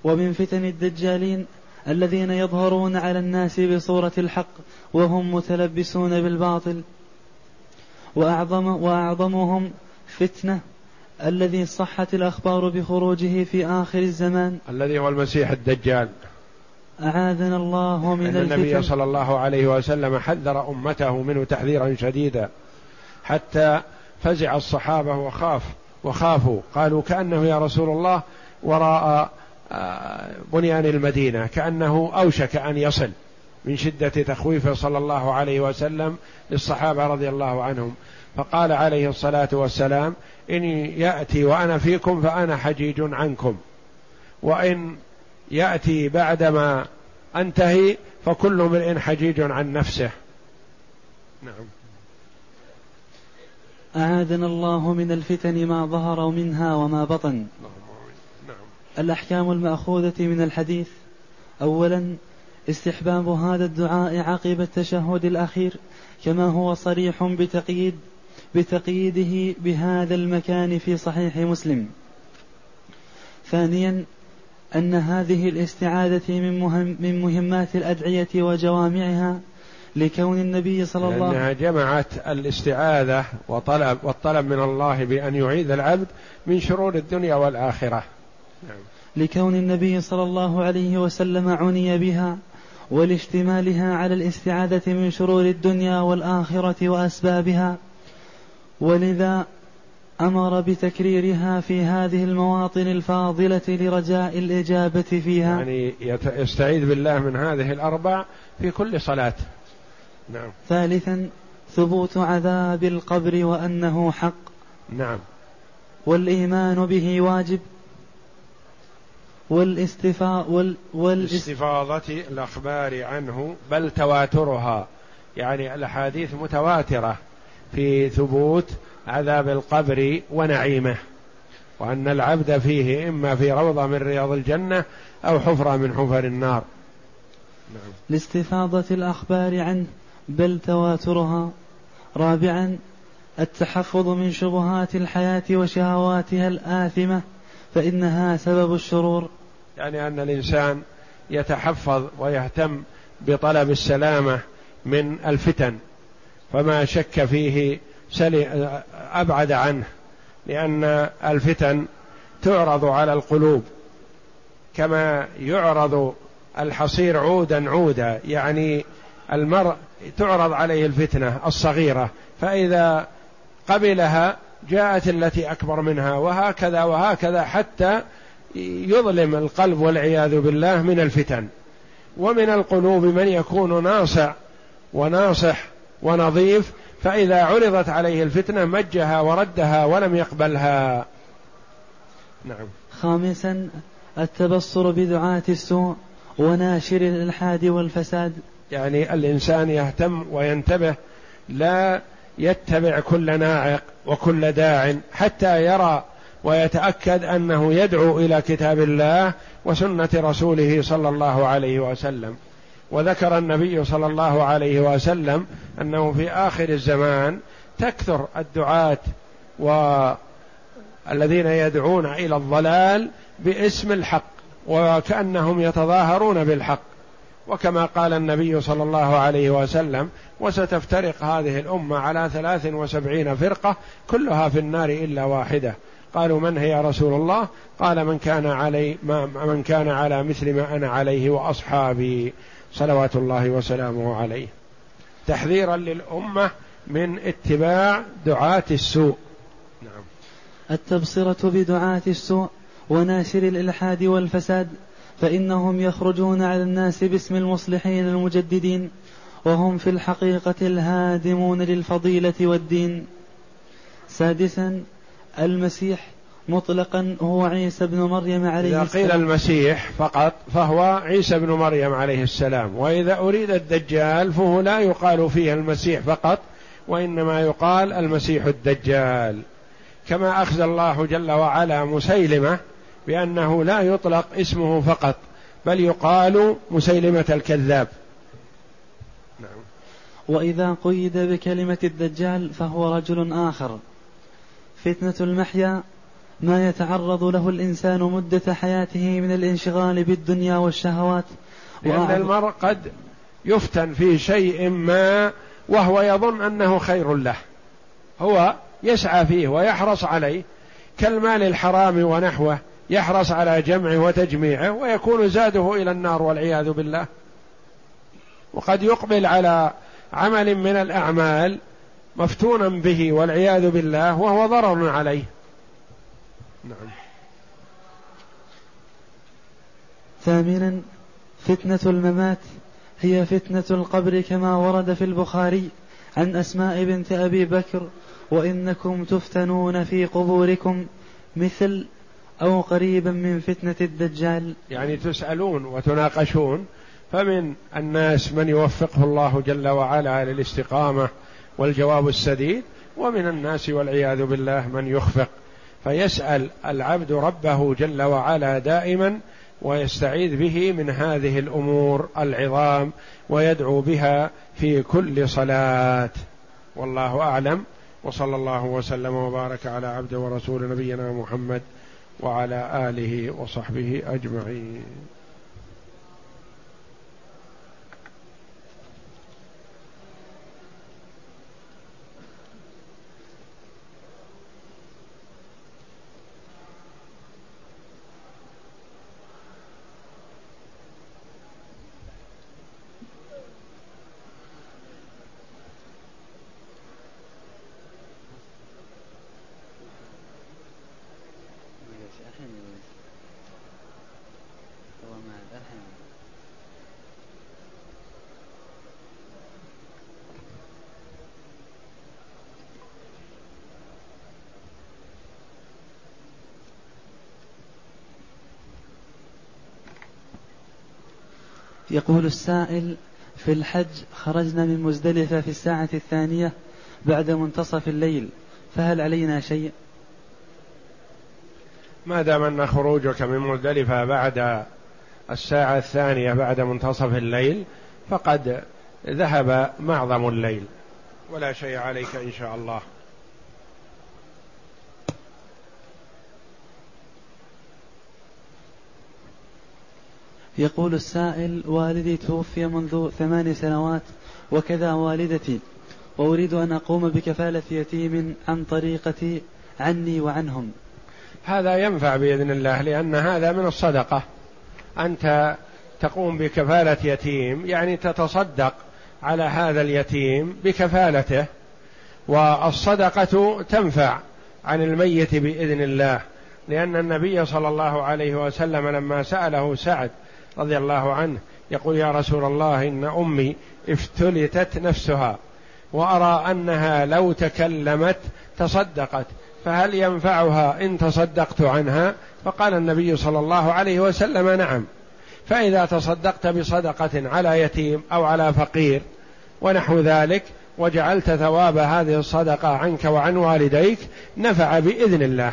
ومن فتن الدجالين الذين يظهرون على الناس بصورة الحق وهم متلبسون بالباطل. وأعظم وأعظمهم فتنة الذي صحت الأخبار بخروجه في آخر الزمان. الذي هو المسيح الدجال. أعاذنا الله من الفتن. النبي صلى الله عليه وسلم حذر أمته منه تحذيرا شديدا. حتى فزع الصحابة وخاف وخافوا. قالوا كأنه يا رسول الله وراء آه، بنيان المدينة. كأنه أوشك أن يصل. من شدة تخويفه صلى الله عليه وسلم للصحابة رضي الله عنهم. فقال عليه الصلاة والسلام إن يأتي وأنا فيكم فأنا حجيج عنكم. وإن يأتي بعدما أنتهي فكل امرئ حجيج عن نفسه. نعم. أعاذنا الله من الفتن ما ظهر منها وما بطن. نعم. الأحكام المأخوذة من الحديث أولا استحباب هذا الدعاء عقب التشهد الأخير كما هو صريح بتقييد بتقييده بهذا المكان في صحيح مسلم ثانيا أن هذه الاستعاذة من, مهم من مهمات الأدعية وجوامعها لكون النبي صلى الله عليه وسلم جمعت الاستعاذة وطلب والطلب من الله بأن يعيذ العبد من شرور الدنيا والآخرة نعم. لكون النبي صلى الله عليه وسلم عني بها ولاشتمالها على الاستعاذة من شرور الدنيا والآخرة وأسبابها. ولذا أمر بتكريرها في هذه المواطن الفاضلة لرجاء الإجابة فيها. يعني يستعيذ بالله من هذه الأربع في كل صلاة. نعم. ثالثا ثبوت عذاب القبر وأنه حق. نعم. والإيمان به واجب. والاستفاء وال والاستفاضة الأخبار عنه بل تواترها. يعني الأحاديث متواترة في ثبوت عذاب القبر ونعيمه وأن العبد فيه إما في روضة من رياض الجنة أو حفرة من حفر النار. نعم. لاستفاضة الأخبار عنه بل تواترها. رابعا التحفظ من شبهات الحياة وشهواتها الآثمة فإنها سبب الشرور. يعني أن الإنسان يتحفظ ويهتم بطلب السلامة من الفتن فما شك فيه أبعد عنه لأن الفتن تعرض على القلوب كما يعرض الحصير عودا عودا يعني المرء تعرض عليه الفتنة الصغيرة فإذا قبلها جاءت التي أكبر منها وهكذا وهكذا حتى يظلم القلب والعياذ بالله من الفتن ومن القلوب من يكون ناصع وناصح ونظيف فإذا عرضت عليه الفتنة مجها وردها ولم يقبلها. نعم. خامسا التبصر بدعاة السوء وناشر الإلحاد والفساد. يعني الإنسان يهتم وينتبه لا يتبع كل ناعق وكل داع حتى يرى ويتأكد أنه يدعو إلى كتاب الله وسنة رسوله صلى الله عليه وسلم. وذكر النبي صلى الله عليه وسلم أنه في آخر الزمان تكثر الدعاة والذين يدعون إلى الضلال باسم الحق وكأنهم يتظاهرون بالحق. وكما قال النبي صلى الله عليه وسلم وستفترق هذه الأمة على ثلاث وسبعين فرقة كلها في النار إلا واحدة. قالوا من هي رسول الله؟ قال من كان علي ما من كان على مثل ما أنا عليه وأصحابي صلوات الله وسلامه عليه. تحذيرا للأمة من اتباع دعاة السوء. نعم. التبصرة بدعاة السوء وناشر الإلحاد والفساد فإنهم يخرجون على الناس باسم المصلحين المجددين وهم في الحقيقة الهادمون للفضيلة والدين. سادسا المسيح مطلقا هو عيسى بن مريم عليه السلام إذا قيل المسيح فقط فهو عيسى بن مريم عليه السلام. وإذا أريد الدجال فهو لا يقال فيه المسيح فقط وإنما يقال المسيح الدجال. كما أخذ الله جل وعلا مسيلمة بأنه لا يطلق اسمه فقط بل يقال مسيلمة الكذاب. نعم. وإذا قيد بكلمة الدجال فهو رجل آخر. فتنة المحيا ما يتعرض له الإنسان مدة حياته من الانشغال بالدنيا والشهوات. لأن المرء قد يفتن في شيء ما وهو يظن أنه خير له. هو يسعى فيه ويحرص عليه. كالمال الحرام ونحوه يحرص على جمعه وتجميعه ويكون زاده إلى النار والعياذ بالله. وقد يقبل على عمل من الأعمال مفتونا به والعياذ بالله وهو ضرر عليه. نعم. ثامنا فتنة الممات هي فتنة القبر كما ورد في البخاري عن أسماء بنت أبي بكر وإنكم تفتنون في قبوركم مثل أو قريبا من فتنة الدجال. يعني تسألون وتناقشون فمن الناس من يوفقه الله جل وعلا للاستقامة والجواب السديد ومن الناس والعياذ بالله من يخفق. فيسأل العبد ربه جل وعلا دائما ويستعيذ به من هذه الأمور العظام ويدعو بها في كل صلاة. والله أعلم. وصلى الله وسلم وبارك على عبد ورسول نبينا محمد وعلى آله وصحبه أجمعين. يقول السائل في الحج خرجنا من مزدلفة في الساعة الثانية بعد منتصف الليل فهل علينا شيء؟ ما دام أن خروجك من مزدلفة بعد الساعة الثانية بعد منتصف الليل فقد ذهب معظم الليل. ولا شيء عليك إن شاء الله. يقول السائل والدي توفي منذ ثمان سنوات وكذا والدتي. وأريد أن أقوم بكفالة يتيم عن طريقتي عني وعنهم. هذا ينفع بإذن الله لأن هذا من الصدقة. أنت تقوم بكفالة يتيم يعني تتصدق على هذا اليتيم بكفالته والصدقة تنفع عن الميت بإذن الله لأن النبي صلى الله عليه وسلم لما سأله سعد رضي الله عنه يقول يا رسول الله إن أمي افتلتت نفسها وأرى أنها لو تكلمت تصدقت فهل ينفعها إن تصدقت عنها؟ فقال النبي صلى الله عليه وسلم نعم فإذا تصدقت بصدقة على يتيم أو على فقير ونحو ذلك وجعلت ثواب هذه الصدقة عنك وعن والديك نفع بإذن الله.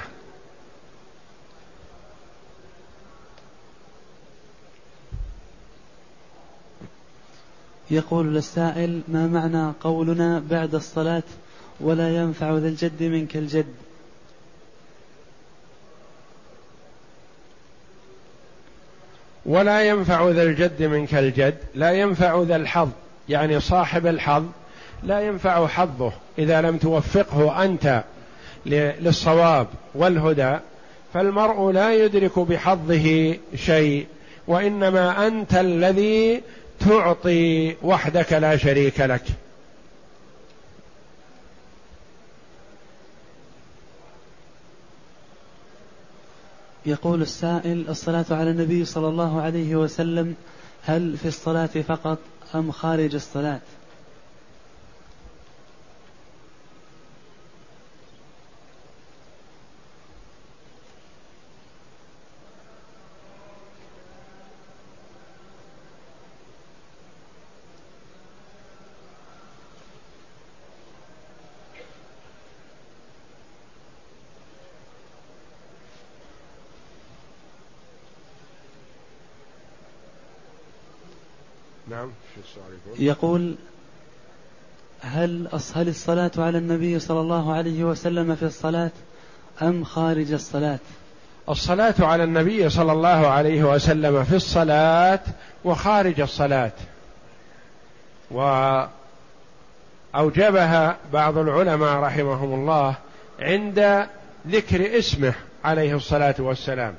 يقول السائل ما معنى قولنا بعد الصلاة ولا ينفع ذا الجد منك الجد؟ ولا ينفع ذا الجد منك الجد لا ينفع ذا الحظ يعني صاحب الحظ لا ينفع حظه. إذا لم توفقه أنت للصواب والهدى فالمرء لا يدرك بحظه شيء وإنما أنت الذي تعطي وحدك لا شريك لك. يقول السائل الصلاة على النبي صلى الله عليه وسلم هل في الصلاة فقط أم خارج الصلاة؟ نعم شو السؤال يقول هل هل الصلاة على النبي صلى الله عليه وسلم في الصلاة أم خارج الصلاة؟ الصلاة على النبي صلى الله عليه وسلم في الصلاة وخارج الصلاة وأوجبها بعض العلماء رحمهم الله عند ذكر اسمه عليه الصلاة والسلام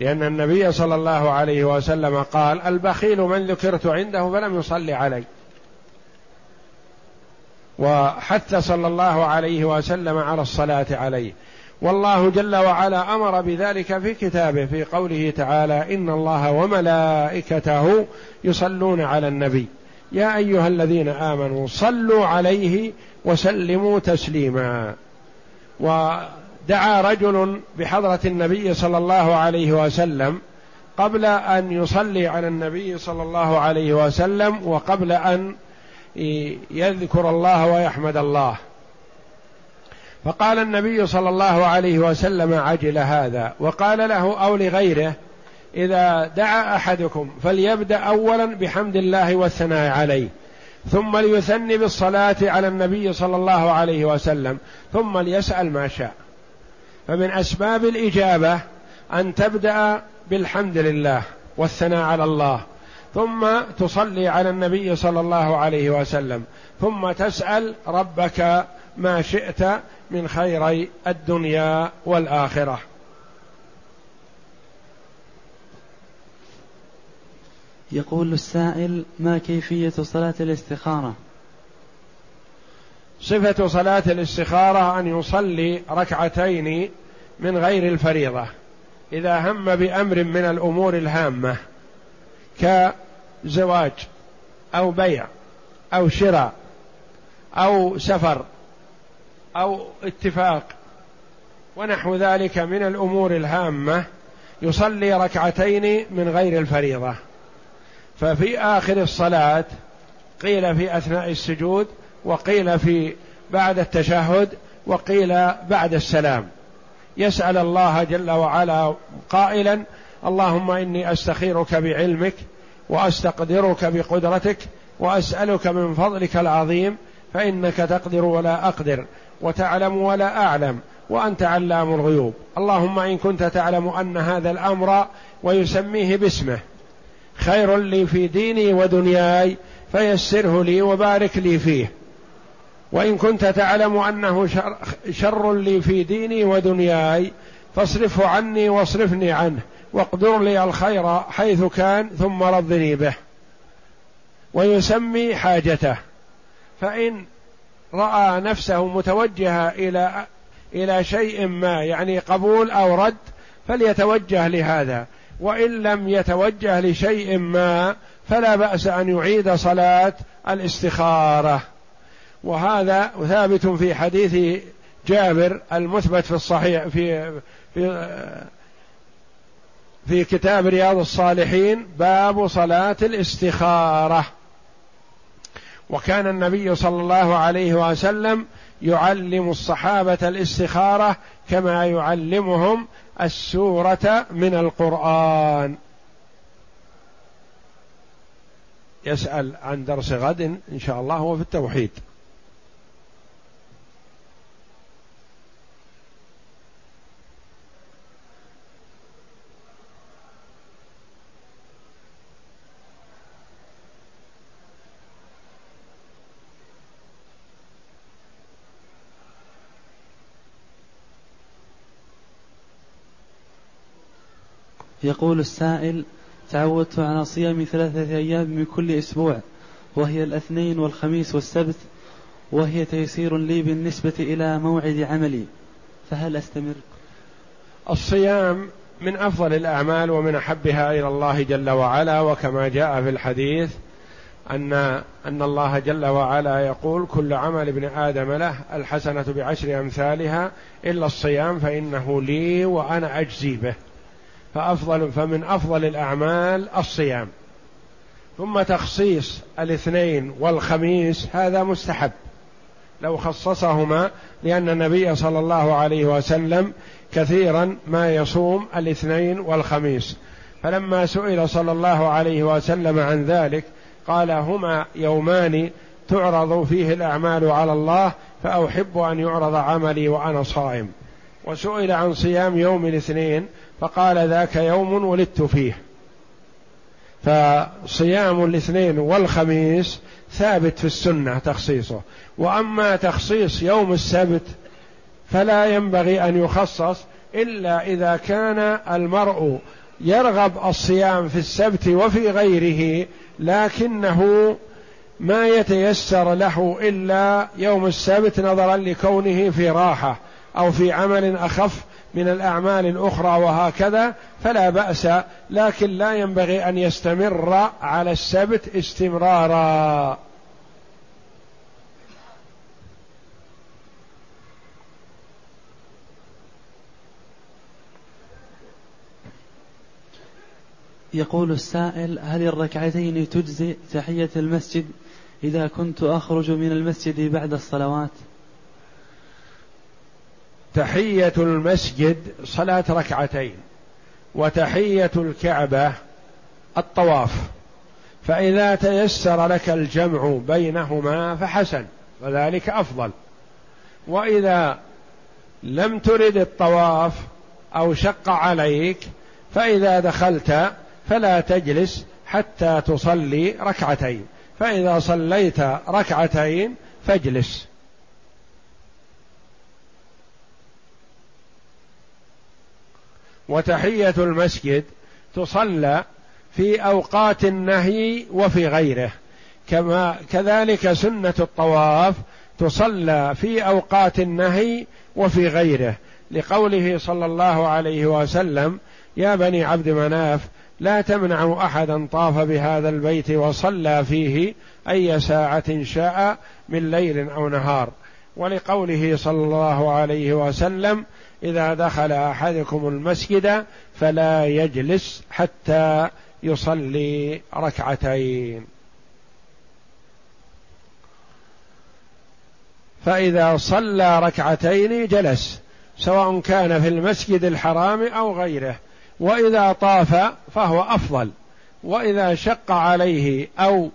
لأن النبي صلى الله عليه وسلم قال البخيل من ذكرت عنده فلم يصلي علي. وحث صلى الله عليه وسلم على الصلاة عليه. والله جل وعلا أمر بذلك في كتابه في قوله تعالى إن الله وملائكته يصلون على النبي. يا أيها الذين آمنوا صلوا عليه وسلموا تسليما. دعا رجل بحضرة النبي صلى الله عليه وسلم قبل أن يصلي على النبي صلى الله عليه وسلم وقبل أن يذكر الله ويحمد الله. فقال النبي صلى الله عليه وسلم عجل هذا وقال له أو لغيره إذا دعا أحدكم فليبدأ اولا بحمد الله والثناء عليه ثم ليثني بالصلاة على النبي صلى الله عليه وسلم ثم ليسأل ما شاء. فمن أسباب الإجابة أن تبدأ بالحمد لله والثناء على الله ثم تصلي على النبي صلى الله عليه وسلم ثم تسأل ربك ما شئت من خيري الدنيا والآخرة. يقول السائل ما كيفية صلاة الاستخارة؟ صفة صلاة الاستخارة أن يصلي ركعتين من غير الفريضة. إذا هم بأمر من الأمور الهامة كزواج أو بيع أو شراء أو سفر أو اتفاق ونحو ذلك من الأمور الهامة يصلي ركعتين من غير الفريضة. ففي آخر الصلاة قيل في أثناء السجود وقيل في بعد التشهد وقيل بعد السلام. يسأل الله جل وعلا قائلا اللهم إني أستخيرك بعلمك وأستقدرك بقدرتك وأسألك من فضلك العظيم فإنك تقدر ولا أقدر وتعلم ولا أعلم وأنت علام الغيوب. اللهم إن كنت تعلم أن هذا الأمر ويسميه باسمه خير لي في ديني ودنياي فيسره لي وبارك لي فيه. وإن كنت تعلم أنه شر, شر لي في ديني ودنياي فاصرفه عني واصرفني عنه واقدر لي الخير حيث كان ثم رضني به. ويسمي حاجته. فإن رأى نفسه متوجهة إلى إلى شيء ما يعني قبول أو رد فليتوجه لهذا. وإن لم يتوجه لشيء ما فلا بأس أن يعيد صلاة الاستخارة. وهذا ثابت في حديث جابر المثبت في الصحيح في في في كتاب رياض الصالحين باب صلاة الاستخارة. وكان النبي صلى الله عليه وسلم يعلم الصحابة الاستخارة كما يعلمهم السورة من القرآن. يسأل عن درس غد إن شاء الله هو في التوحيد. يقول السائل تعودت على صيام ثلاثة أيام من كل أسبوع وهي الاثنين والخميس والسبت وهي تيسير لي بالنسبة إلى موعد عملي فهل أستمر؟ الصيام من أفضل الأعمال ومن أحبها إلى الله جل وعلا وكما جاء في الحديث أن أن الله جل وعلا يقول كل عمل ابن آدم له الحسنة بعشر أمثالها إلا الصيام فإنه لي وأنا أجزي به فأفضل فمن أفضل الأعمال الصيام. ثم تخصيص الاثنين والخميس هذا مستحب. لو خصصهما لأن النبي صلى الله عليه وسلم كثيرا ما يصوم الاثنين والخميس. فلما سئل صلى الله عليه وسلم عن ذلك قال هما يومان تعرض فيه الأعمال على الله فأحب أن يعرض عملي وأنا صائم. وسئل عن صيام يوم الاثنين فقال ذاك يوم ولدت فيه. فصيام الاثنين والخميس ثابت في السنة تخصيصه. وأما تخصيص يوم السبت فلا ينبغي أن يخصص إلا إذا كان المرء يرغب الصيام في السبت وفي غيره لكنه ما يتيسر له إلا يوم السبت نظرا لكونه في راحة أو في عمل أخف من الأعمال الأخرى وهكذا فلا بأس لكن لا ينبغي أن يستمر على السبت استمرارا. يقول السائل هل الركعتين تجزي تحية المسجد إذا كنت أخرج من المسجد بعد الصلوات؟ تحية المسجد صلاة ركعتين وتحية الكعبة الطواف. فإذا تيسر لك الجمع بينهما فحسن وذلك أفضل. وإذا لم ترد الطواف أو شق عليك فإذا دخلت فلا تجلس حتى تصلي ركعتين. فإذا صليت ركعتين فاجلس. وتحية المسجد تصلى في أوقات النهي وفي غيره. كما كذلك سنة الطواف تصلى في أوقات النهي وفي غيره. لقوله صلى الله عليه وسلم يا بني عبد مناف لا تمنعوا أحدا طاف بهذا البيت وصلى فيه أي ساعة شاء من ليل أو نهار. ولقوله صلى الله عليه وسلم إذا دخل أحدكم المسجد فلا يجلس حتى يصلي ركعتين. فإذا صلى ركعتين جلس سواء كان في المسجد الحرام أو غيره. وإذا طاف فهو أفضل. وإذا شق عليه أو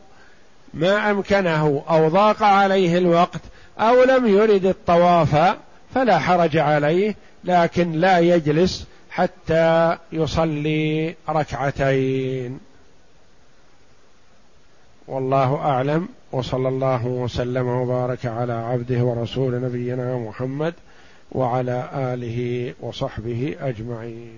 ما أمكنه أو ضاق عليه الوقت أو لم يرد الطواف فلا حرج عليه. لكن لا يجلس حتى يصلي ركعتين. والله أعلم وصلى الله وسلم وبارك على عبده ورسول نبينا محمد وعلى آله وصحبه أجمعين.